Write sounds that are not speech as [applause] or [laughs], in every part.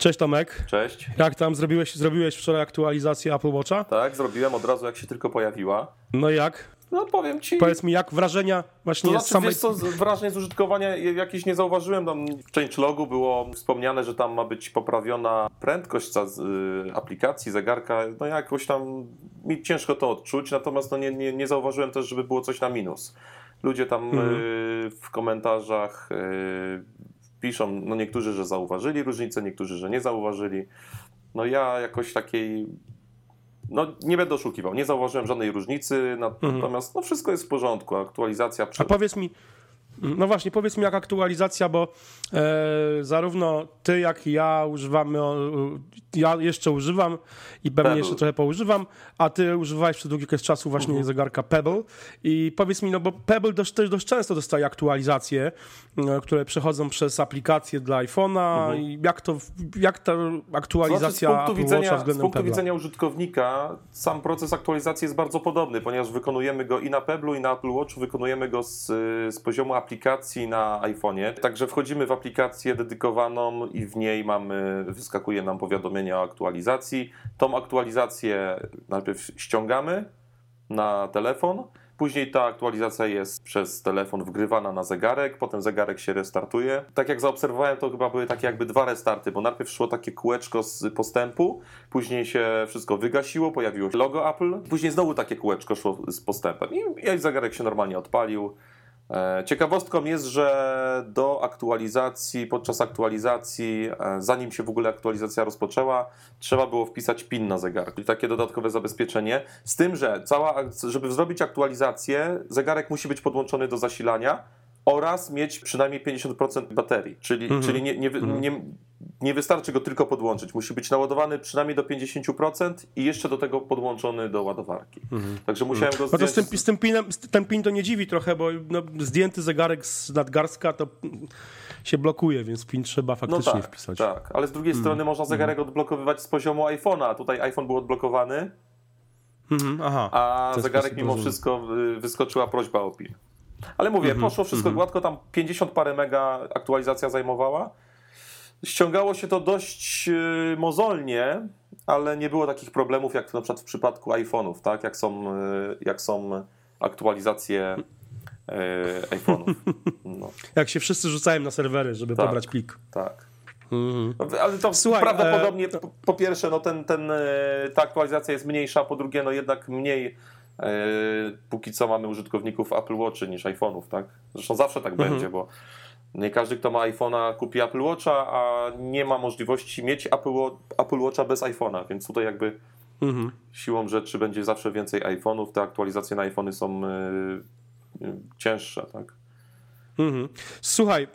Cześć Tomek. Cześć. Jak tam zrobiłeś, zrobiłeś wczoraj aktualizację Apple Watcha? Tak, zrobiłem od razu jak się tylko pojawiła. No jak? No powiem ci. Powiedz mi, jak wrażenia właśnie to znaczy, samej... wiesz co, wrażenie z użytkowania jakieś nie zauważyłem. Tam w changelogu było wspomniane, że tam ma być poprawiona prędkość y, aplikacji, zegarka. No jakoś tam mi ciężko to odczuć, natomiast no nie, nie, nie zauważyłem też, żeby było coś na minus. Ludzie tam Mhm. y, w komentarzach y, piszą, no niektórzy, że zauważyli różnicę, niektórzy, że nie zauważyli. No ja jakoś takiej no nie będę oszukiwał, nie zauważyłem żadnej różnicy, natomiast no, wszystko jest w porządku, aktualizacja A przed... powiedz mi, no właśnie, powiedz mi jak aktualizacja, bo e, zarówno ty, jak i ja używamy, o, ja jeszcze używam i pewnie Pebble. jeszcze trochę poużywam, a ty używałeś przez długi okres czasu właśnie Mhm. zegarka Pebble i powiedz mi, no bo Pebble dość, też dość często dostaje aktualizacje, e, które przechodzą przez aplikację dla iPhone'a i jak to, jak ta aktualizacja Mhm. Znaczy, z punktu, widzenia, z punktu widzenia użytkownika sam proces aktualizacji jest bardzo podobny, ponieważ wykonujemy go i na Pebblu i na Apple Watchu, wykonujemy go z, z poziomu aplikacji na iPhone'ie. Także wchodzimy w aplikację dedykowaną i w niej mamy, wyskakuje nam powiadomienie o aktualizacji. Tą aktualizację najpierw ściągamy na telefon, Później ta aktualizacja jest przez telefon wgrywana na zegarek, potem zegarek się restartuje. Tak jak zaobserwowałem, to chyba były takie jakby dwa restarty, bo najpierw szło takie kółeczko z postępu, później się wszystko wygasiło, pojawiło się logo Apple, później znowu takie kółeczko szło z postępem i, i zegarek się normalnie odpalił. E, Ciekawostką jest, że do aktualizacji, podczas aktualizacji, e, zanim się w ogóle aktualizacja rozpoczęła, trzeba było wpisać PIN na zegarku i takie dodatkowe zabezpieczenie. Z tym, że cała, żeby zrobić aktualizację, zegarek musi być podłączony do zasilania oraz mieć przynajmniej 50% baterii. Czyli, czyli nie, nie, wy- nie, nie wystarczy go tylko podłączyć. Musi być naładowany przynajmniej do 50% i jeszcze do tego podłączony do ładowarki. Także musiałem go No zdjąć z tym, z tym pinem, ten pin to nie dziwi trochę, bo no, zdjęty zegarek z nadgarstka to się blokuje, więc pin trzeba faktycznie tak, wpisać. Tak, ale z drugiej strony można zegarek odblokowywać z poziomu iPhone'a. Tutaj iPhone był odblokowany, Mhm, aha. a zegarek mimo rozumiem. wszystko y, wyskoczyła prośba o PIN. Ale mówię, Mhm, poszło wszystko gładko, tam 50 parę mega aktualizacja zajmowała. Ściągało się to dość y, mozolnie, ale nie było takich problemów jak na przykład w przypadku iPhone'ów, tak? Jak są, y, jak są aktualizacje y, iPhone'ów. No, [laughs] Jak się wszyscy rzucają na serwery, żeby Tak. pobrać plik. tak. Mhm. Ale to Słuchaj, prawdopodobnie, e, po, po pierwsze, no ten, ten, e, ta aktualizacja jest mniejsza, po drugie, no jednak mniej e, póki co mamy użytkowników Apple Watchy niż iPhone'ów, tak? Zresztą zawsze tak Mhm. będzie, bo nie każdy, kto ma iPhone'a, kupi Apple Watcha, a nie ma możliwości mieć Apple, Apple Watcha bez iPhone'a, więc tutaj jakby Mhm. siłą rzeczy będzie zawsze więcej iPhone'ów, te aktualizacje na iPhony są e, e, cięższe, tak? Mhm. Słuchaj, e,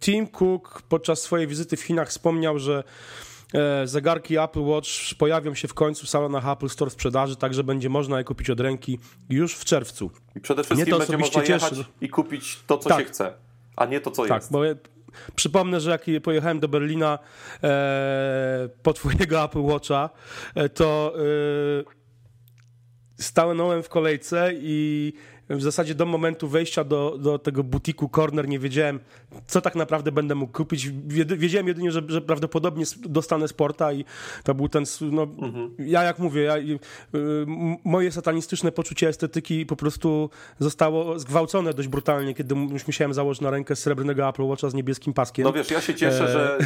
Tim Cook podczas swojej wizyty w Chinach wspomniał, że zegarki Apple Watch pojawią się w końcu w salonach Apple Store w sprzedaży, także będzie można je kupić od ręki już w czerwcu. I przede wszystkim to będzie można jechać cieszy. i kupić to, co Tak. się chce, a nie to, co Tak, jest. bo ja, przypomnę, że jak pojechałem do Berlina e, po twojego Apple Watcha, e, to e, stanąłem w kolejce i w zasadzie do momentu wejścia do, do tego butiku Corner nie wiedziałem, co tak naprawdę będę mógł kupić. Wied- Wiedziałem jedynie, że, że prawdopodobnie dostanę sporta i to był ten, no, ja jak mówię, ja, y, moje satanistyczne poczucie estetyki po prostu zostało zgwałcone dość brutalnie, kiedy już musiałem założyć na rękę srebrnego Apple Watcha z niebieskim paskiem. No wiesz, ja się cieszę, E. że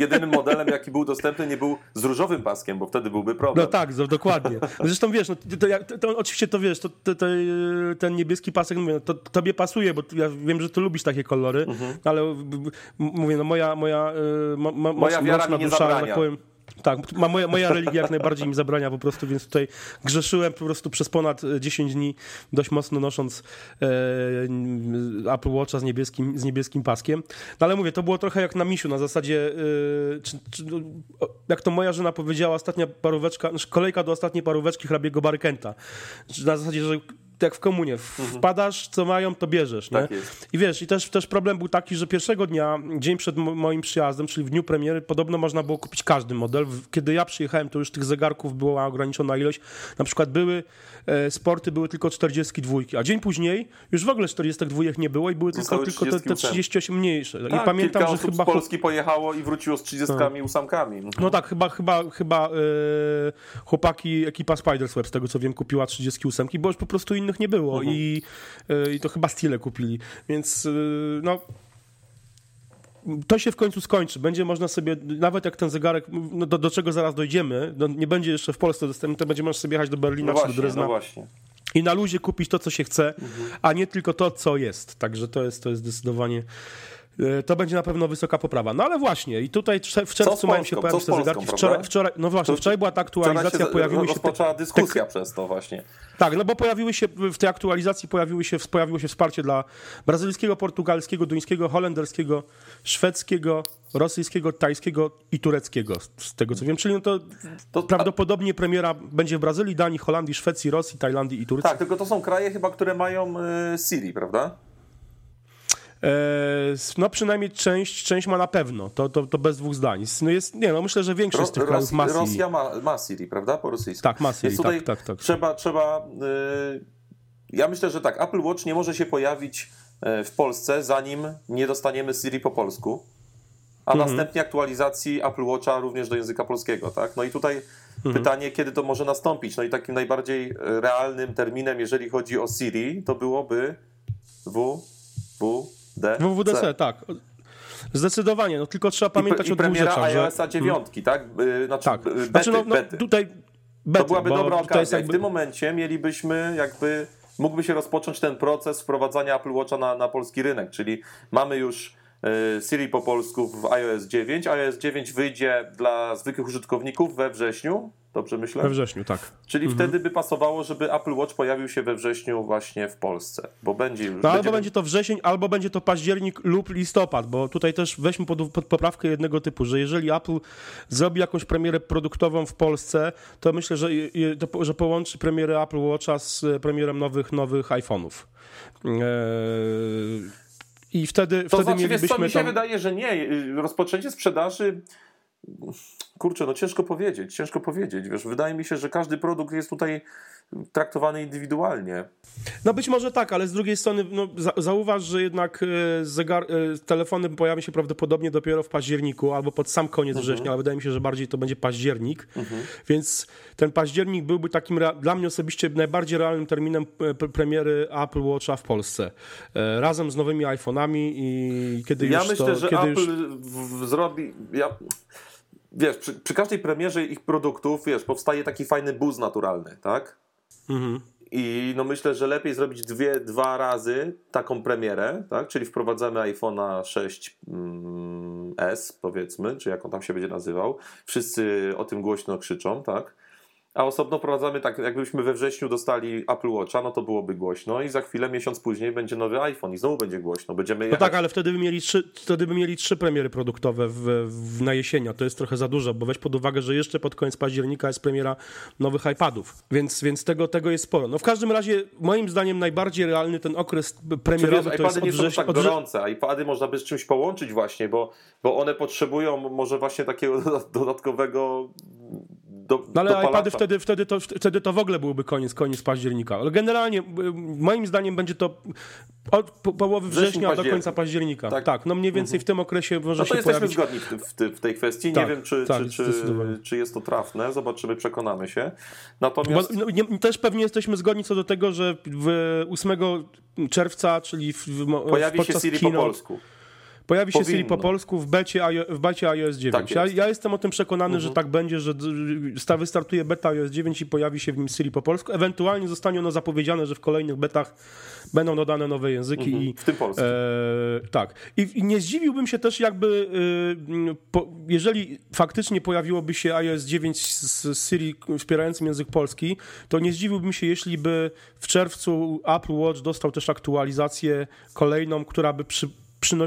jedynym modelem, jaki był dostępny, nie był z różowym paskiem, bo wtedy byłby problem. No tak, dokładnie. Zresztą wiesz, no, to, to, to, oczywiście to wiesz, to, yy, ten niebieski pasek, mówię, no, to tobie pasuje, bo ja wiem, że ty lubisz takie kolory, ale b- b- m- mówię, no moja, moja, mo, mo, Mhm. Moja wiara mi nie dusza, że zabrania. tak powiem, tak, ma, moja, moja religia jak najbardziej mi zabrania po prostu, więc tutaj grzeszyłem po prostu przez ponad e, 10 dni dość mocno nosząc e, Apple Watcha z niebieskim, z niebieskim paskiem. No ale mówię, to było trochę jak na misiu, na zasadzie, e, czy, czy, no, jak to moja żona powiedziała, ostatnia paróweczka, znaczy kolejka do ostatniej paróweczki hrabiego Barykenta. Czy Na zasadzie, że jak w komunie, wpadasz, co mają, to bierzesz, nie? Tak. I wiesz, i też, też problem był taki, że pierwszego dnia, dzień przed mo- moim przyjazdem, czyli w dniu premiery, podobno można było kupić każdy model. Kiedy ja przyjechałem, to już tych zegarków była ograniczona ilość. Na przykład były e, sporty, były tylko 42, a dzień później już w ogóle 42 nie było i były tylko, Zostały tylko te, te 38. 38 mniejsze. Tak, I pamiętam, że osób chyba... z Polski pojechało i wróciło z 30 ósemkami. No tak, chyba, chyba, chyba e, chłopaki, ekipa Spidersweb, z tego co wiem, kupiła 38, bo już po prostu innych nie było Mhm. i, e, i to chyba stile kupili, więc e, no to się w końcu skończy. Będzie można sobie, nawet jak ten zegarek, no do, do czego zaraz dojdziemy, no nie będzie jeszcze w Polsce dostępny, to będzie można sobie jechać do Berlina No czy do właśnie, Drezna no właśnie. i na luzie kupić to, co się chce, Mhm. a nie tylko to, co jest. Także to jest, to jest zdecydowanie. E, To będzie na pewno wysoka poprawa. No ale właśnie, i tutaj w czerwcu mają się pojawić te zegarki. Wczoraj, wczoraj, no właśnie, wczoraj była ta aktualizacja, się pojawiły się te, dyskusja przez to właśnie. tak, no bo pojawiły się w tej aktualizacji pojawiły się, pojawiło się wsparcie dla brazylijskiego, portugalskiego, duńskiego, holenderskiego, szwedzkiego, rosyjskiego, tajskiego i tureckiego, z tego co wiem. Czyli no to, To- prawdopodobnie premiera będzie w Brazylii, Danii, Holandii, Szwecji, Rosji, Tajlandii i Turcji. Tak, tylko to są kraje chyba, które mają y, Siri, prawda? E, no przynajmniej część, część ma na pewno, to, to, to bez dwóch zdań. No jest, nie, no myślę, że większość z tych krajów ma Siri. Rosja ma, ma Siri, prawda? Po rosyjsku. Tak, ma Siri, tak, tak, tak. Trzeba, trzeba y, ja myślę, że tak, Apple Watch nie może się pojawić e, w Polsce, zanim nie dostaniemy Siri po polsku, a Mhm. następnie aktualizacji Apple Watcha również do języka polskiego, tak? No i tutaj Mhm. pytanie, kiedy to może nastąpić? No i takim najbardziej e, realnym terminem, jeżeli chodzi o Siri, to byłoby W, W, D, WWDC, tak. Zdecydowanie, no tylko trzeba pamiętać I, o i dwóch premiera rzeczach. że- iOS-a 9, tak? Y, Znaczy, Tak. y, bety, Znaczy, no, no, tutaj bety, To byłaby dobra okazja. jakby- w tym momencie mielibyśmy jakby, mógłby się rozpocząć ten proces wprowadzania Apple Watcha na, na polski rynek, czyli mamy już Siri po polsku w iOS 9. iOS 9 wyjdzie dla zwykłych użytkowników we wrześniu, dobrze myślę? We wrześniu, tak. Czyli Mhm. wtedy by pasowało, żeby Apple Watch pojawił się we wrześniu właśnie w Polsce, bo będzie już... No albo będzie- to wrzesień, albo będzie to październik lub listopad, bo tutaj też weźmy pod, pod poprawkę jednego typu, że jeżeli Apple zrobi jakąś premierę produktową w Polsce, to myślę, że, że połączy premierę Apple Watcha z e, premierem nowych, nowych iPhone'ów. Eee, I wtedy, To wtedy znaczy, wiesz co, mielibyśmy mi się tam... wydaje, że nie. Rozpoczęcie sprzedaży. Kurczę, no ciężko powiedzieć, ciężko powiedzieć. Wiesz, wydaje mi się, że każdy produkt jest tutaj traktowany indywidualnie. No być może tak, ale z drugiej strony no, za, zauważ, że jednak e, zegar, e, telefony pojawią się prawdopodobnie dopiero w październiku albo pod sam koniec września, ale wydaje mi się, że bardziej to będzie październik. Więc ten październik byłby takim dla mnie osobiście najbardziej realnym terminem e, pre- premiery Apple Watcha w Polsce. Razem z nowymi iPhone'ami i kiedy Ja już myślę, to, że kiedy Apple już... zrobi. Ja, wiesz, przy, przy każdej premierze ich produktów, wiesz, powstaje taki fajny buzz naturalny, tak? Mhm. I no myślę, że lepiej zrobić dwie, dwa razy taką premierę, tak? Czyli wprowadzamy iPhone'a 6s, powiedzmy, czy jak on tam się będzie nazywał. Wszyscy o tym głośno krzyczą, tak? A osobno wprowadzamy tak, jakbyśmy we wrześniu dostali Apple Watcha, no to byłoby głośno i za chwilę, miesiąc później będzie nowy iPhone i znowu będzie głośno. Będziemy No jechać... tak, ale wtedy by mieli trzy, wtedy by mieli trzy premiery produktowe w, w, na jesienia. To jest trochę za dużo, bo weź pod uwagę, że jeszcze pod koniec października jest premiera nowych iPadów, więc, więc tego, tego jest sporo. No w każdym razie, moim zdaniem, najbardziej realny ten okres wiesz, premierowy to jest iPady od nie są tak Od gorące, iPady można by z czymś połączyć właśnie, bo, bo one potrzebują może właśnie takiego [laughs] dodatkowego do, No ale dopalacza. iPady wtedy, wtedy, to, wtedy to w ogóle byłby koniec, koniec października. Ale generalnie, y, moim zdaniem, będzie to od po, połowy września do końca października. Tak. Tak, no mniej więcej w tym okresie może No to się jesteśmy pojawić. zgodni w, w, ty- w tej kwestii. Tak, nie wiem, czy, tak, czy, czy, czy jest to trafne. Zobaczymy, przekonamy się. Bo, Natomiast no, nie, też pewnie jesteśmy zgodni co do tego, że w 8 czerwca, czyli w, w, pojawi się Siri po polsku. Pojawi się Powinno. Siri po polsku w becie, w becie iOS 9. Tak ja, jest. Mhm. ja jestem o tym przekonany, że tak będzie, że wystartuje beta iOS 9 i pojawi się w nim Siri po polsku. Ewentualnie zostanie ono zapowiedziane, że w kolejnych betach będą dodane nowe języki i Mhm. W tym polskim. E, tak. I, I nie zdziwiłbym się też jakby, y, po, jeżeli faktycznie pojawiłoby się iOS 9 z, Siri wspierającym język polski, to nie zdziwiłbym się, jeśli by w czerwcu Apple Watch dostał też aktualizację kolejną, która by przy,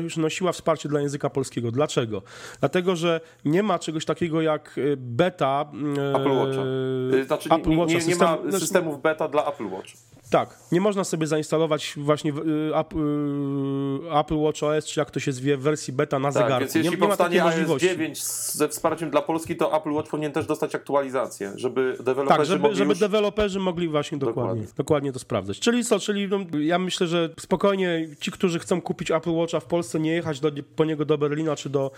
przynosiła wsparcie dla języka polskiego. Dlaczego? Dlatego, że nie ma czegoś takiego jak y, beta y, Apple Watcha. Y, Znaczy, Apple nie, Watcha, nie, nie system- ma systemów beta dla Apple Watch. Tak, nie można sobie zainstalować właśnie y, y, Apple Watch OS, czy jak to się zwie, w wersji beta na tak, zegarku. Więc jeśli nie, nie powstanie iOS 9 ze wsparciem dla Polski, to Apple Watch powinien też dostać aktualizację, żeby deweloperzy Tak, żeby, mogli żeby już... deweloperzy mogli właśnie dokładnie, Dokładnie. dokładnie, to sprawdzać. Czyli co, czyli no, ja myślę, że spokojnie ci, którzy chcą kupić Apple Watcha w Polsce, nie jechać do, po niego do Berlina czy do,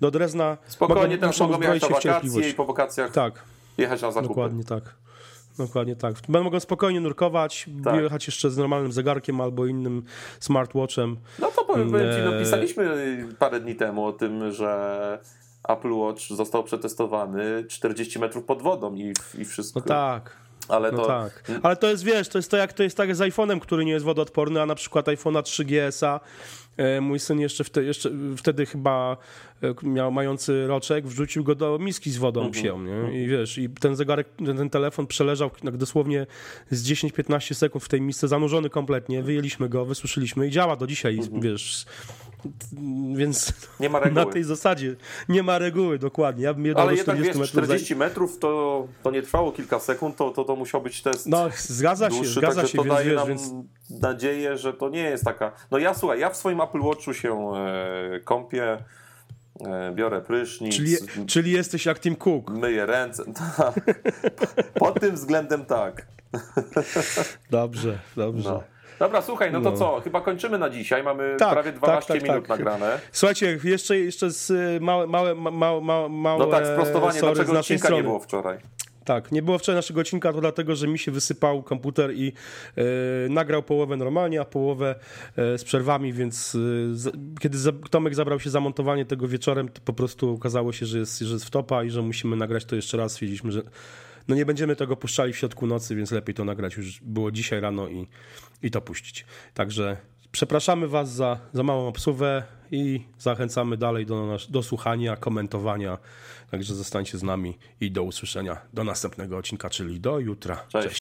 do Drezna, Spokojnie teraz muszą mogą jechać na wakacje i po wakacjach Tak, jechać na zakupy. dokładnie tak. Dokładnie tak. Mogą spokojnie nurkować, Tak. jechać jeszcze z normalnym zegarkiem albo innym smartwatchem. No to powiem, powiem ci, no Eee. pisaliśmy parę dni temu o tym, że Apple Watch został przetestowany 40 metrów pod wodą i, i wszystko. No tak. Ale No to tak. Ale to jest, wiesz, to jest to jak to jest tak z iPhone'em, który nie jest wodoodporny, a na przykład iPhone'a 3GS-a e, mój syn jeszcze, wte, jeszcze wtedy chyba e, miał mający roczek, wrzucił go do miski z wodą Mhm. psią, nie? I wiesz, i ten zegarek, ten, ten telefon przeleżał tak dosłownie z 10-15 sekund w tej misce, zanurzony kompletnie, wyjęliśmy go, wysuszyliśmy i działa do dzisiaj, Mhm. wiesz. Więc nie ma na reguły. tej zasadzie nie ma reguły, dokładnie. Ja bym jadł Ale jednak 40 wiesz, metrów. za- 40 metrów to, to nie trwało kilka sekund, to, to, to musiał być test No, zgadza się, dłuższy, zgadza także się, to więc daje wiesz, nam więc... nadzieję, że to nie jest taka... No ja słuchaj, ja w swoim Apple Watchu się e, kąpię, e, biorę prysznic, Czyli, czyli jesteś jak Tim Cook. myję ręce. [laughs] Tak. Pod tym względem tak. Dobrze, dobrze. No. Dobra, słuchaj, no to No. co? Chyba kończymy na dzisiaj. Mamy Tak, prawie tak, 12 tak, minut tak. nagrane. Słuchajcie, jeszcze, jeszcze z y, małe, małe, małe, małe, No tak, sprostowanie, sorry dlaczego odcinka strony. nie było wczoraj. Tak, nie było wczoraj naszego odcinka, to dlatego, że mi się wysypał komputer i e, nagrał połowę normalnie, a połowę e, z przerwami, więc e, z, kiedy za, Tomek zabrał się za montowanie tego wieczorem, to po prostu okazało się, że jest, że jest wtopa i że musimy nagrać to jeszcze raz. Stwierdziliśmy, że no nie będziemy tego puszczali w środku nocy, więc lepiej to nagrać już było dzisiaj rano i, i to puścić. Także przepraszamy Was za, za małą obsługę i zachęcamy dalej do, nas- do słuchania, komentowania. Także zostańcie z nami i do usłyszenia do następnego odcinka, czyli do jutra. Cześć.